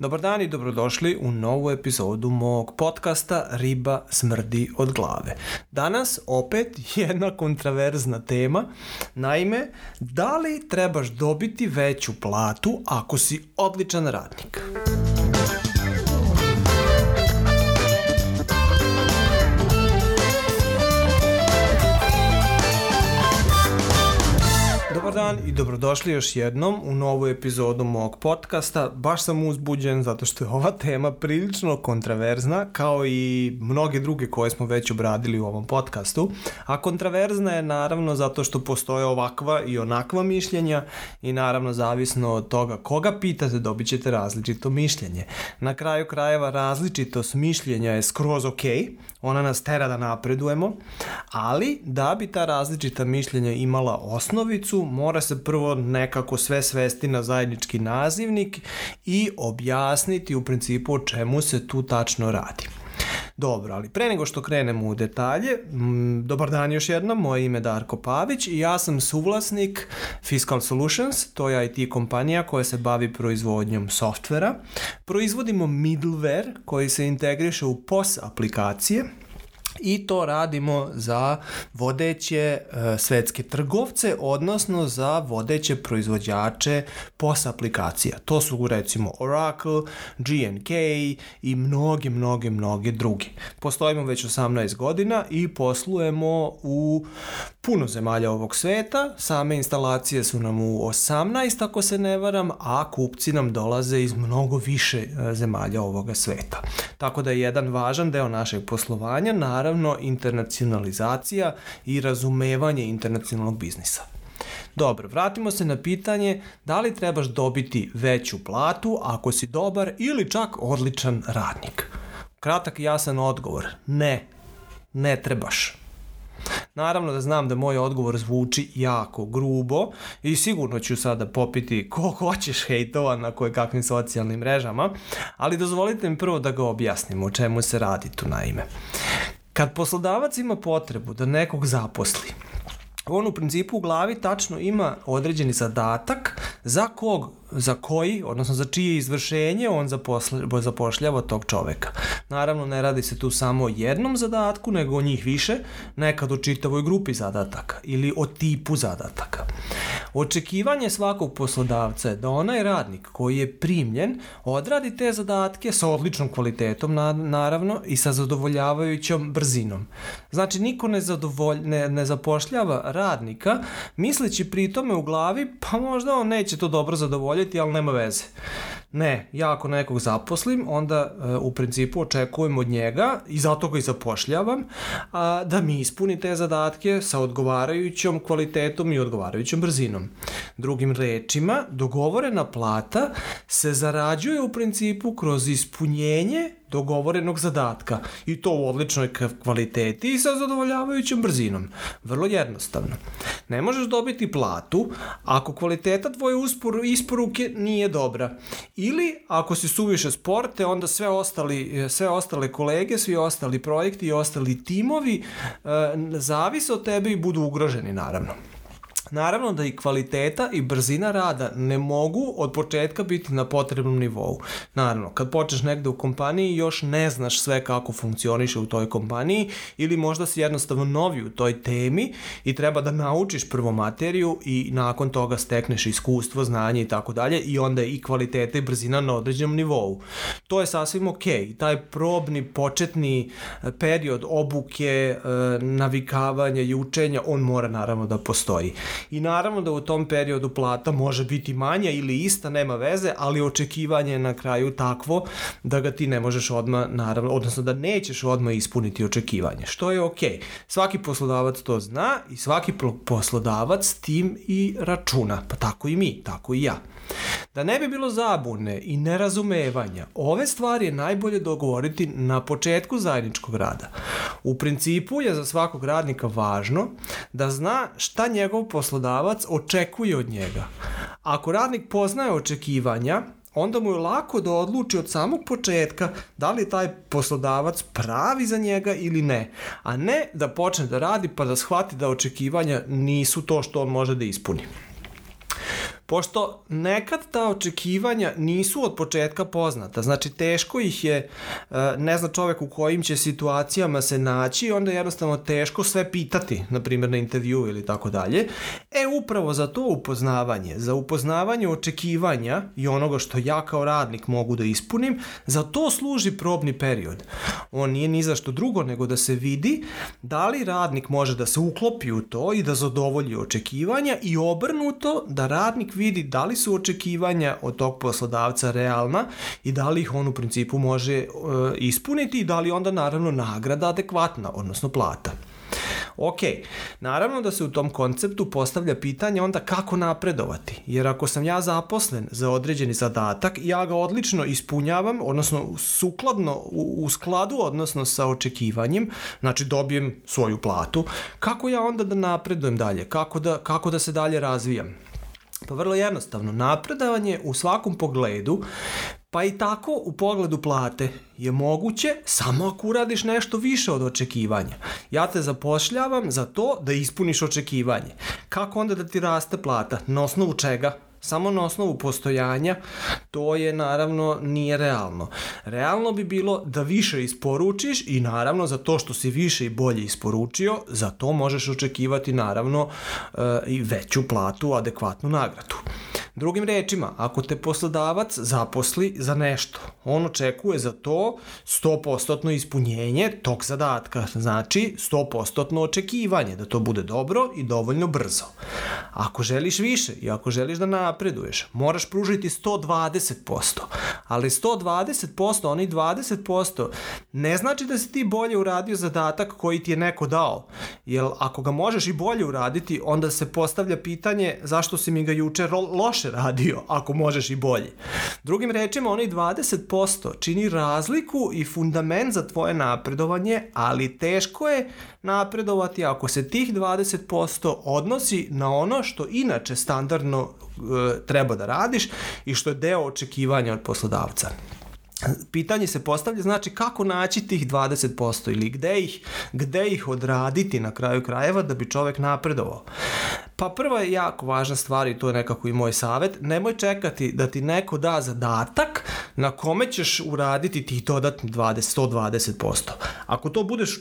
Dobar dan i dobrodošli u novu epizodu mog podcasta Riba smrdi od glave. Danas opet jedna kontraverzna tema. Naime, da li trebaš dobiti veću platu ako si odličan radnik? Dobar dobrodošli još jednom u novu epizodu mog podcasta. Baš sam uzbuđen zato što je ova tema prilično kontraverzna kao i mnoge druge koje smo već obradili u ovom podcastu. A kontraverzna je naravno zato što postoje ovakva i onakva mišljenja i naravno zavisno od toga koga pitate dobit ćete različito mišljenje. Na kraju krajeva različitost mišljenja je skroz ok, ona nas tera da napredujemo, ali da bi ta različita mišljenja imala osnovicu, mora se prvo nekako sve svesti na zajednički nazivnik i objasniti u principu o čemu se tu tačno radi. Dobro, ali pre nego što krenemo u detalje, m, dobar dan još jednom, moje ime je Darko Pavić i ja sam suvlasnik Fiscal Solutions, to je IT kompanija koja se bavi proizvodnjom softvera. Proizvodimo middleware koji se integriše u POS aplikacije, i to radimo za vodeće e, svetske trgovce, odnosno za vodeće proizvođače POS aplikacija. To su recimo Oracle, GNK i mnoge, mnoge, mnoge druge. Postojimo već 18 godina i poslujemo u puno zemalja ovog sveta. Same instalacije su nam u 18, ako se ne varam, a kupci nam dolaze iz mnogo više e, zemalja ovoga sveta. Tako da je jedan važan deo našeg poslovanja, naravno, internacionalizacija i razumevanje internacionalnog biznisa. Dobro, vratimo se na pitanje da li trebaš dobiti veću platu ako si dobar ili čak odličan radnik. Kratak i jasan odgovor, ne, ne trebaš. Naravno da znam da moj odgovor zvuči jako grubo i sigurno ću sada popiti ko hoćeš hejtova na koje kakvim socijalnim mrežama, ali dozvolite mi prvo da ga objasnim o čemu se radi tu naime. Kad poslodavac ima potrebu da nekog zaposli, on u principu u glavi tačno ima određeni zadatak za kog za koji, odnosno za čije izvršenje on zapošljava tog čoveka. Naravno, ne radi se tu samo o jednom zadatku, nego o njih više, nekad o čitavoj grupi zadataka ili o tipu zadataka. Očekivanje svakog poslodavca je da onaj radnik koji je primljen odradi te zadatke sa odličnom kvalitetom, naravno, i sa zadovoljavajućom brzinom. Znači, niko ne, zadovolj, ne, ne zapošljava radnika misleći pri tome u glavi, pa možda on neće to dobro zadovoljiti, ali nema veze. Ne, ja ako nekog zaposlim, onda e, u principu očekujem od njega i zato ga i zapošljavam a, da mi ispuni te zadatke sa odgovarajućom kvalitetom i odgovarajućom brzinom. Drugim rečima, dogovorena plata se zarađuje u principu kroz ispunjenje dogovorenog zadatka i to u odličnoj kvaliteti i sa zadovoljavajućom brzinom. Vrlo jednostavno. Ne možeš dobiti platu ako kvaliteta tvoje isporuke nije dobra. Ili ako si suviše sporte, onda sve, ostali, sve ostale kolege, svi ostali projekti i ostali timovi e, zavise od tebe i budu ugroženi naravno. Naravno da i kvaliteta i brzina rada ne mogu od početka biti na potrebnom nivou. Naravno, kad počneš negde u kompaniji još ne znaš sve kako funkcioniše u toj kompaniji ili možda si jednostavno novi u toj temi i treba da naučiš prvo materiju i nakon toga stekneš iskustvo, znanje i tako dalje i onda i kvaliteta i brzina na određenom nivou. To je sasvim ok. Taj probni početni e, period obuke, e, navikavanja i učenja, on mora naravno da postoji i naravno da u tom periodu plata može biti manja ili ista, nema veze, ali očekivanje je na kraju takvo da ga ti ne možeš odmah, naravno, odnosno da nećeš odmah ispuniti očekivanje, što je okej. Okay. Svaki poslodavac to zna i svaki poslodavac tim i računa, pa tako i mi, tako i ja. Da ne bi bilo zabune i nerazumevanja, ove stvari je najbolje dogovoriti na početku zajedničkog rada. U principu je za svakog radnika važno da zna šta njegov poslodavac očekuje od njega. Ako radnik poznaje očekivanja, onda mu je lako da odluči od samog početka da li taj poslodavac pravi za njega ili ne, a ne da počne da radi pa da shvati da očekivanja nisu to što on može da ispuni. Pošto nekad ta očekivanja nisu od početka poznata, znači teško ih je, e, ne zna čovek u kojim će situacijama se naći onda jednostavno teško sve pitati, na primjer na intervju ili tako dalje. E, upravo za to upoznavanje, za upoznavanje očekivanja i onoga što ja kao radnik mogu da ispunim, za to služi probni period. On nije ni za što drugo nego da se vidi da li radnik može da se uklopi u to i da zadovolji očekivanja i obrnuto da radnik vidi da li su očekivanja od tog poslodavca realna i da li ih on u principu može e, ispuniti i da li onda naravno nagrada adekvatna, odnosno plata. Ok, naravno da se u tom konceptu postavlja pitanje onda kako napredovati, jer ako sam ja zaposlen za određeni zadatak, ja ga odlično ispunjavam, odnosno sukladno, u, u skladu, odnosno sa očekivanjem, znači dobijem svoju platu, kako ja onda da napredujem dalje, kako da, kako da se dalje razvijam? Pa vrlo jednostavno, napredavanje u svakom pogledu, pa i tako u pogledu plate je moguće samo ako uradiš nešto više od očekivanja. Ja te zapošljavam za to da ispuniš očekivanje. Kako onda da ti raste plata? Na osnovu čega? Samo na osnovu postojanja, to je naravno nije realno. Realno bi bilo da više isporučiš i naravno za to što si više i bolje isporučio, za to možeš očekivati naravno e, i veću platu, adekvatnu nagradu. Drugim rečima, ako te poslodavac zaposli za nešto, on očekuje za to 100% ispunjenje tog zadatka, znači 100% očekivanje da to bude dobro i dovoljno brzo. Ako želiš više i ako želiš da napreduješ, moraš pružiti 120%, ali 120%, oni 20% ne znači da si ti bolje uradio zadatak koji ti je neko dao, jer ako ga možeš i bolje uraditi, onda se postavlja pitanje zašto si mi ga juče loše loše radio, ako možeš i bolje. Drugim rečima, onaj 20% čini razliku i fundament za tvoje napredovanje, ali teško je napredovati ako se tih 20% odnosi na ono što inače standardno e, treba da radiš i što je deo očekivanja od poslodavca pitanje se postavlja znači kako naći tih 20% ili gde ih, gde ih odraditi na kraju krajeva da bi čovek napredovao. Pa prva je jako važna stvar i to je nekako i moj savet, nemoj čekati da ti neko da zadatak na kome ćeš uraditi tih dodatni 20, 120%. Ako to budeš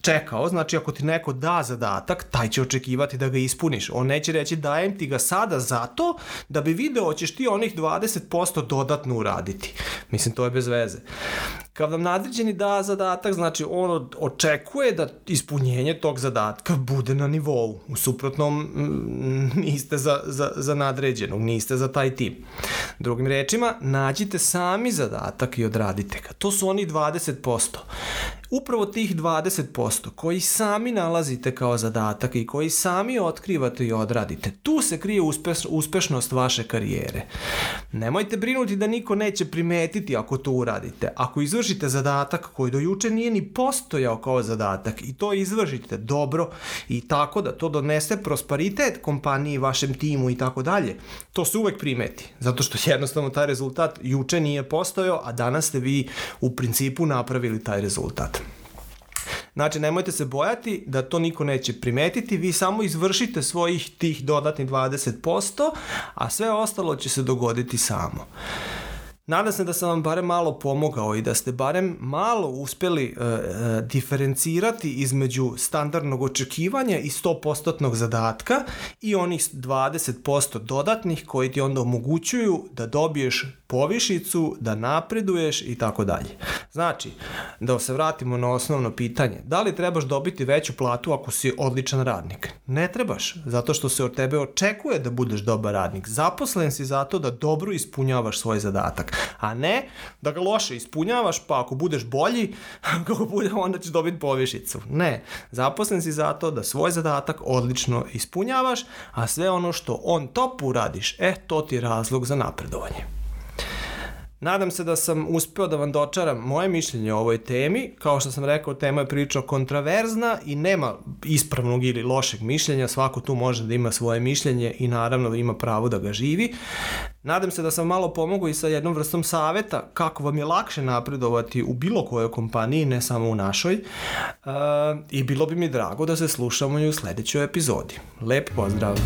čekao, znači ako ti neko da zadatak, taj će očekivati da ga ispuniš. On neće reći dajem ti ga sada zato da bi video hoćeš ti onih 20% dodatno uraditi. Mislim, to je bez veze. Kad vam nadređeni da zadatak, znači on očekuje da ispunjenje tog zadatka bude na nivou. U suprotnom mm, niste za, za, za nadređenog, niste za taj tim. Drugim rečima, nađite sami zadatak i odradite ga. To su oni 20% upravo tih 20% koji sami nalazite kao zadatak i koji sami otkrivate i odradite, tu se krije uspeš, uspešnost vaše karijere. Nemojte brinuti da niko neće primetiti ako to uradite. Ako izvršite zadatak koji do juče nije ni postojao kao zadatak i to izvršite dobro i tako da to donese prosperitet kompaniji, vašem timu i tako dalje, to se uvek primeti. Zato što jednostavno taj rezultat juče nije postojao, a danas ste vi u principu napravili taj rezultat. Znači, nemojte se bojati da to niko neće primetiti, vi samo izvršite svojih tih dodatnih 20%, a sve ostalo će se dogoditi samo. Nadam se da sam vam barem malo pomogao i da ste barem malo uspeli uh, uh, diferencirati između standardnog očekivanja i 100% zadatka i onih 20% dodatnih koji ti onda omogućuju da dobiješ povišicu, da napreduješ i tako dalje. Znači, da se vratimo na osnovno pitanje, da li trebaš dobiti veću platu ako si odličan radnik? Ne trebaš, zato što se od tebe očekuje da budeš dobar radnik. Zaposlen si zato da dobro ispunjavaš svoj zadatak, a ne da ga loše ispunjavaš, pa ako budeš bolji, kako bude, onda ćeš dobiti povišicu. Ne, zaposlen si zato da svoj zadatak odlično ispunjavaš, a sve ono što on top uradiš, e, to ti je razlog za napredovanje. Nadam se da sam uspeo da vam dočaram moje mišljenje o ovoj temi. Kao što sam rekao, tema je prilično kontraverzna i nema ispravnog ili lošeg mišljenja. Svako tu može da ima svoje mišljenje i naravno ima pravo da ga živi. Nadam se da sam malo pomogao i sa jednom vrstom saveta kako vam je lakše napredovati u bilo kojoj kompaniji, ne samo u našoj. E, I bilo bi mi drago da se slušamo i u sledećoj epizodi. Lep pozdrav!